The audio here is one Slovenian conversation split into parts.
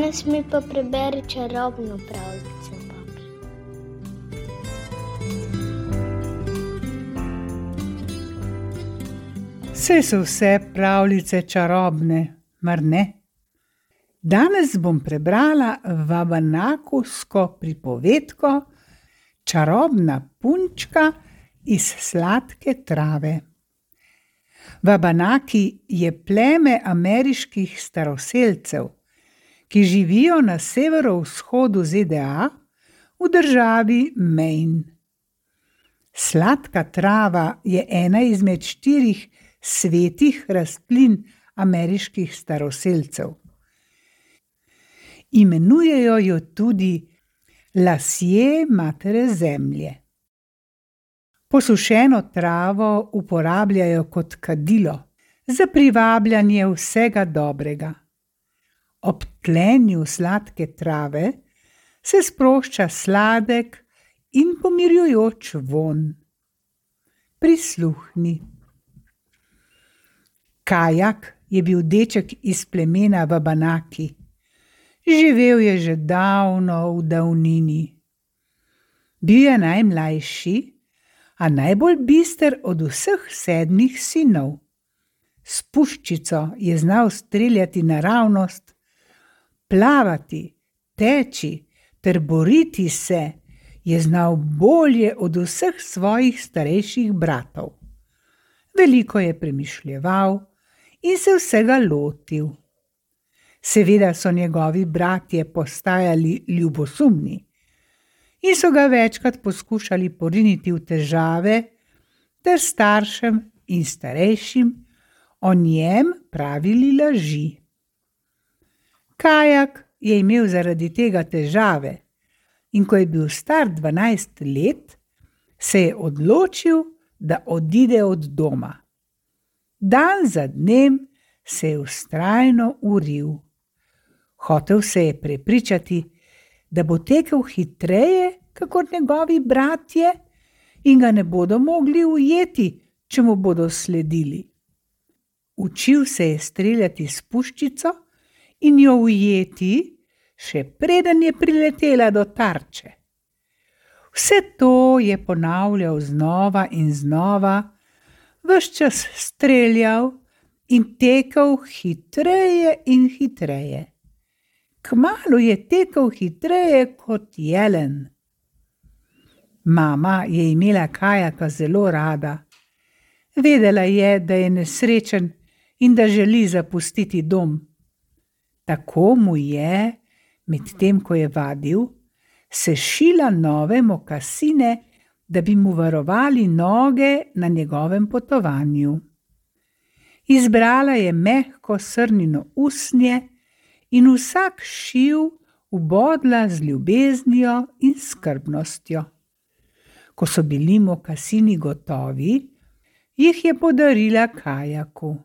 Danes mi pa preberi čarobno pravljico. Vse so vse pravljice čarobne, mar ne? Danes bom prebrala vabanakusko pripovedko Čarobna punčka iz sladke trave. Vabanaki je pleme ameriških staroselcev, ki živijo na severovzhodu ZDA v državi Maine. Sladka trava je ena izmed štirih svetih rastlin ameriških staroselcev. Imenujejo jo tudi lasje matere zemlje. Posušeno travo uporabljajo kot kadilo za privabljanje vsega dobrega. Ob tlenju sladke trave se sprošča sladek in pomirjujoč von. Prisluhni. Kajak je bil deček iz plemena Vabanaki. Živel je že davno v davnini. Bil je najmlajši, a najbolj bister od vseh sedmih sinov. S puščico je znal streljati naravnost, plavati, teči ter boriti se je znal bolje od vseh svojih starejših bratov. Veliko je premišljeval in se vsega lotil. Seveda so njegovi bratje postajali ljubosumni in so ga večkrat poskušali poriniti v težave, ter staršem in starejšim o njem pravili laži. Kajak je imel zaradi tega težave, in ko je bil star dvanajst let, se je odločil, da odide od doma. Dan za dnem se je vztrajno uril. Hotev se je prepričati, da bo tekel hitreje kot njegovi bratje in ga ne bodo mogli ujeti, če mu bodo sledili. Učil se je streljati s puščico in jo ujeti, še preden je priletela do tarče. Vse to je ponavljal znova in znova, vse čas streljal in tekel hitreje in hitreje. Kmalu je tekel hitreje kot jelen. Mama je imela kajaka zelo rada. Vedela je, da je nesrečen in da želi zapustiti dom. Tako mu je, medtem ko je vadil, sešila nove mokasine, da bi mu varovali noge na njegovem potovanju. Izbrala je mehko srnino usnje in vsak šiv ubodla z ljubeznijo in skrbnostjo. Ko so bili mokasini gotovi, jih je podarila kajaku.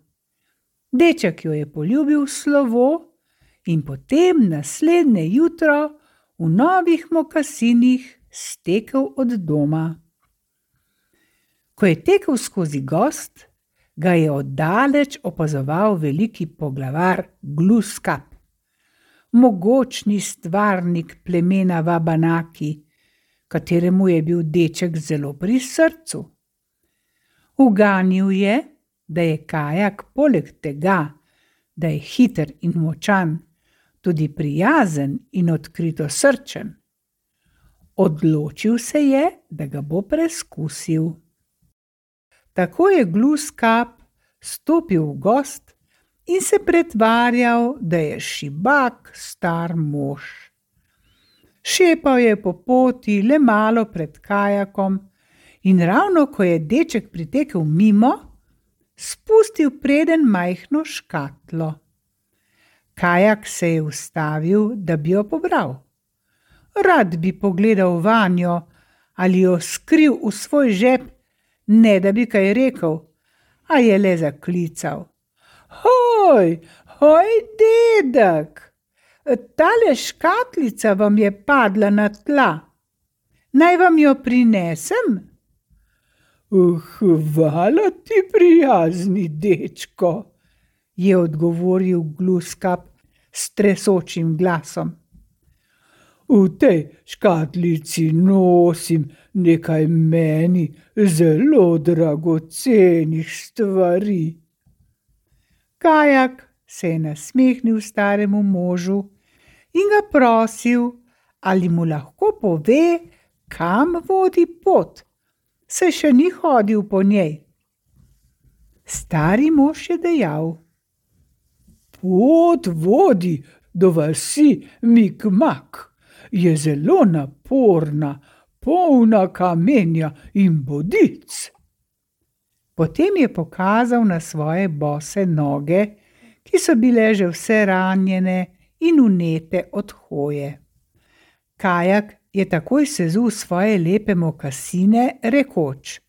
Deček jo je poljubil slovo in potem naslednje jutro v novih mokasinih stekel od doma. Ko je tekel skozi gost, ga je oddaleč opazoval veliki poglavar Gluskap mogočni stvarnik plemena Vabanaki, kateremu je bil deček zelo pri srcu. Uganil je, da je kajak poleg tega, da je hiter in močan, tudi prijazen in odkrito srčen. Odločil se je, da ga bo preizkusil. Tako je Gluskap stopil v gost in se pretvarjal, da je šibak star mož. Šepal je po poti le malo pred kajakom, in ravno ko je deček pritekel mimo, spustil preden majhno škatlo. Kajak se je ustavil, da bi jo pobral. Rad bi pogledal vanjo ali jo skril v svoj žep, ne da bi kaj rekel, a je le zaklical. Hoj, hoj, dedek, tale škatlica vam je padla na tla. Naj vam jo prinesem? Hvala ti, prijazni dečko, je odgovoril Gluskap s tresočim glasom. V tej škatlici nosim nekaj meni zelo dragocenih stvari. Kajak se je nasmehnil staremu možu in ga prosil, ali mu lahko pove, kam vodi pot, se še ni hodil po njej. Stari mož je dejal: Pot vodi do vasi Mikmak, je zelo naporna, polna kamenja in bodic. Potem je pokazal na svoje bose noge, ki so bile že vse ranjene in unete od hoje. Kajak je takoj sezul svoje lepe mokasine, rekoč: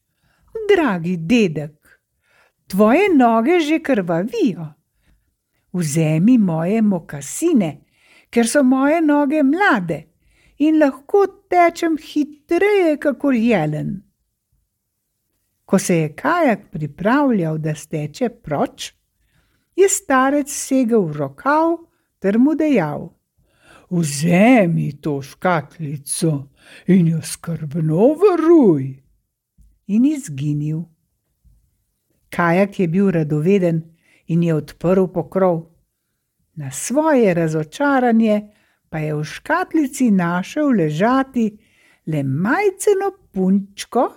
Dragi dedek, tvoje noge že krvavijo. Vzemi moje mokasine, ker so moje noge mlade in lahko tečem hitreje, kot jelen. Ko se je kajak pripravljal, da steče proč, je starec segel v rokav ter mu dejal: Vzemi to škatlico in jo skrbno varuj. In izginil. Kajak je bil radoveden in je odprl pokrov. Na svoje razočaranje pa je v škatlici našel ležati le majceno punčko,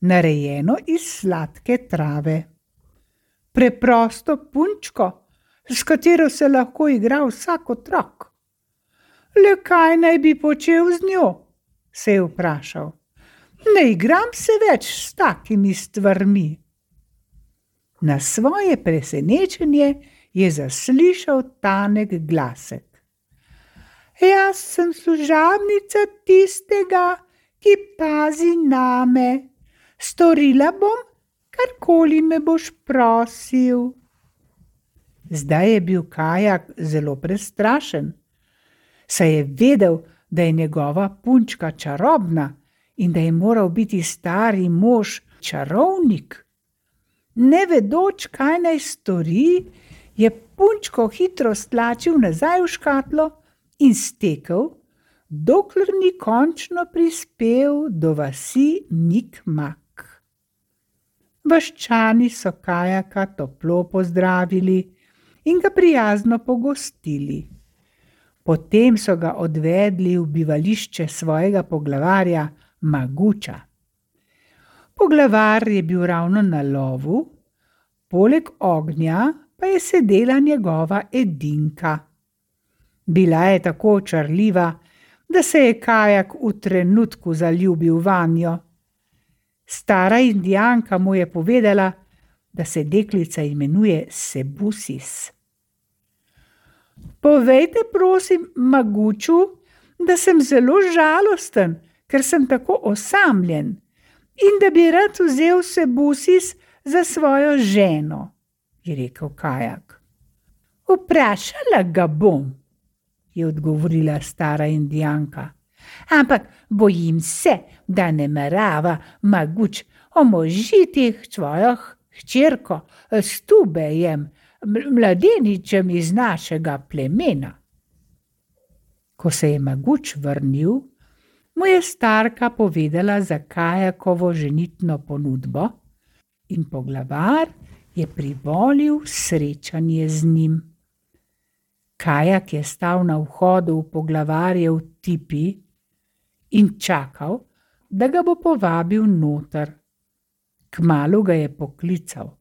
narejeno iz sladke trave. Preprosto punčko, s katero se lahko igra vsak otrok. Le kaj naj bi počel z njo? se je vprašal. Ne igram se več s takimi stvarmi. Na svoje presenečenje je zaslišal tanek glasek. Jaz sem služabnica tistega, ki pazi name. Storila bom, karkoli me boš prosil. Zdaj je bil kajak zelo prestrašen saj je vedel, da je njegova punčka čarobna in da je moral biti stari mož čarovnik. Ne vedoč, kaj naj stori, je punčko hitro stlačil nazaj v škatlo in stekel, dokler ni končno prispel do vasi Nikmak. Vaščani so kajaka toplo pozdravili in ga prijazno pogostili. Potem so ga odvedli v bivališče svojega poglavarja Maguča. Poglavar je bil ravno na lovu, poleg ognja pa je sedela njegova edinka. Bila je tako očarljiva, da se je kajak v trenutku zaljubil vanjo. Stara indijanka mu je povedala, da se deklica imenuje Sebusis. Povejte, prosim, Maguču, da sem zelo žalosten, ker sem tako osamljen in da bi rad vzel Sebusis za svojo ženo, je rekel Kajak. Vprašala ga bom, je odgovorila stara indijanka. Ampak bojim se, da ne merava Maguč omožiti svojo hčerko s tubejem, mladeničem iz našega plemena. Ko se je Maguč vrnil, mu je starka povedala za Kajakovo ženitno ponudbo in poglavar je privolil srečanje z njim. Kajak je stal na vhodu v poglavarjev tipi in čakal, da ga bo povabil noter. Kmalu ga je poklical.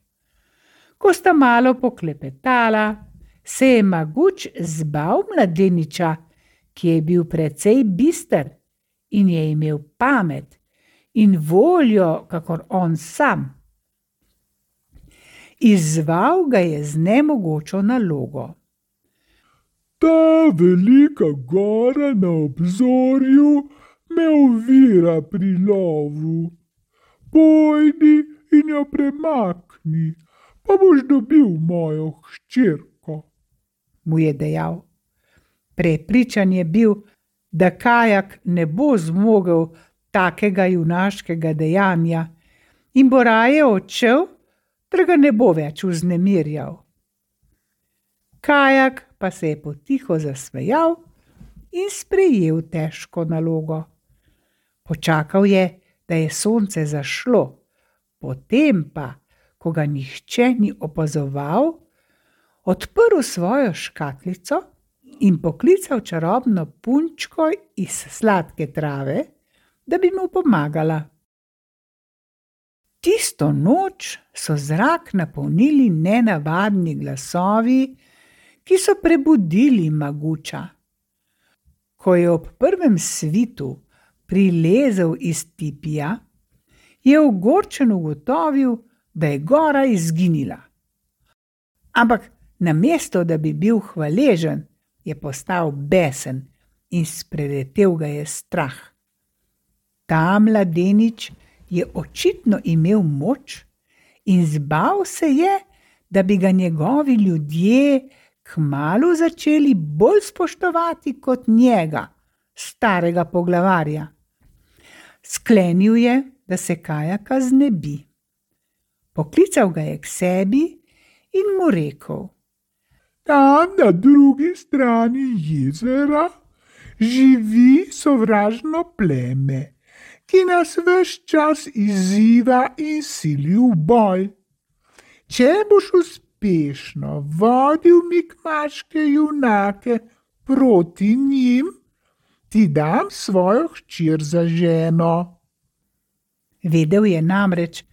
Ko sta malo poklepetala, se je Maguč zbal mladeniča, ki je bil precej bister in je imel pamet in voljo, kakor on sam. Izval ga je z nemogočo nalogo. Ta velika gora na obzorju me ovira pri lovu. Pojdi in jo premakni, pa boš dobil mojo hčerko, mu je dejal. Prepričan je bil, da kajak ne bo zmogel takega junaškega dejanja in bo raje odšel, da ga ne bo več vznemirjal. Kajak pa se je potiho zasmejal in sprejel težko nalogo. Počakal je, da je sonce zašlo, potem pa, ko ga nihče ni opazoval, odprl svojo škatlico in poklical čarobno punčko iz sladke trave, da bi mu pomagala. Tisto noč so zrak napolnili nenavadni glasovi, ki so prebudili Maguča. Ko je ob prvem svitu prilezel iz tipija, je ogorčen ugotovil, da je gora izginila. Ampak namesto da bi bil hvaležen, je postal besen in spreletel ga je strah. Ta mladenič je očitno imel moč in zbal se je, da bi ga njegovi ljudje kmalo začeli bolj spoštovati kot njega, starega poglavarja. Sklenil je, da se kajaka znebi. Poklical ga je k sebi in mu rekel: Tam na drugi strani jezera živi sovražno pleme ki nas vse čas izziva in sili v boj. Če boš uspešno vodil mikmaške junake proti njim, ti dam svojo hčer za ženo. Vedel je namreč,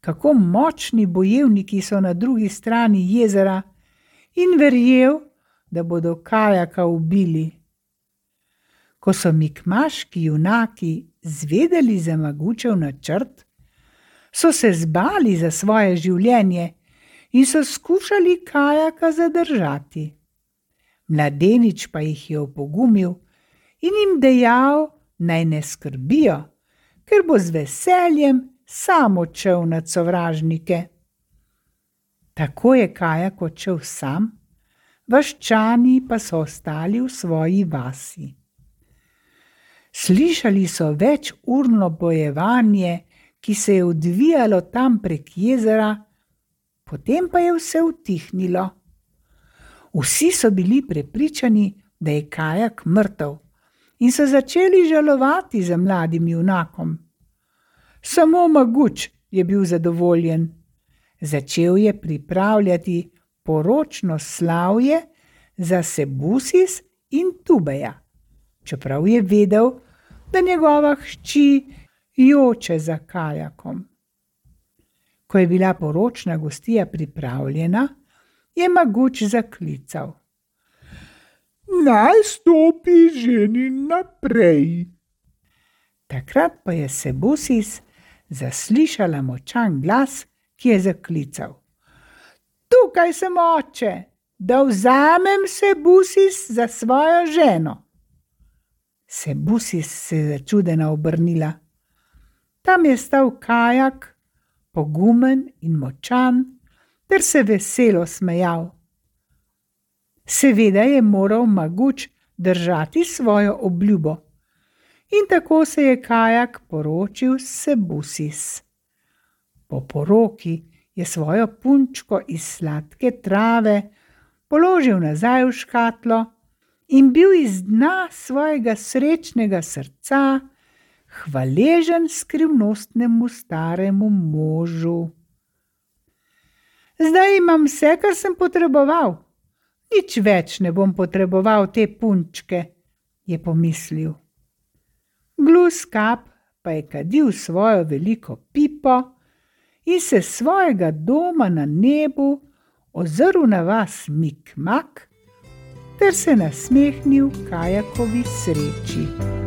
kako močni bojevniki so na drugi strani jezera, in verjel, da bodo kajaka ubili. Ko so mikmaški junaki zvedeli za Magučev načrt, so se zbali za svoje življenje in so skušali kajaka zadržati. Mladenič pa jih je opogumil in jim dejal, naj ne skrbijo, ker bo z veseljem samo odšel nad sovražnike. Tako je kajak odšel sam, vaščani pa so ostali v svoji vasi. Slišali so večurno bojevanje, ki se je odvijalo tam prek jezera, potem pa je vse utihnilo. Vsi so bili prepričani, da je kajak mrtev in so začeli žalovati za mladim junakom. Samo Maguč je bil zadovoljen. Začel je pripravljati poročno slavje za Sebusis in Tubeja čeprav je vedel, da njegova hči joče za kajakom. Ko je bila poročna gostija pripravljena, je Maguč zaklical: Naj stopi ženi naprej. Takrat pa je Sebusis zaslišala močan glas, ki je zaklical: Tukaj sem oče, da vzamem Sebusis za svojo ženo se Busi se začudena obrnila. Tam je stal kajak, pogumen in močan, ter se veselo smejal. Seveda je moral Maguč držati svojo obljubo. In tako se je kajak poročil s Sebusis. Po poroki je svojo punčko iz sladke trave položil nazaj v škatlo in bil iz dna svojega srečnega srca hvaležen skrivnostnemu staremu možu. Zdaj imam vse, kar sem potreboval, nič več ne bom potreboval te punčke, je pomislil. Gluskap pa je kadil svojo veliko pipo in se svojega doma na nebu ozrl na vas Mikmak ter se nasmehnil kajakovi sreči.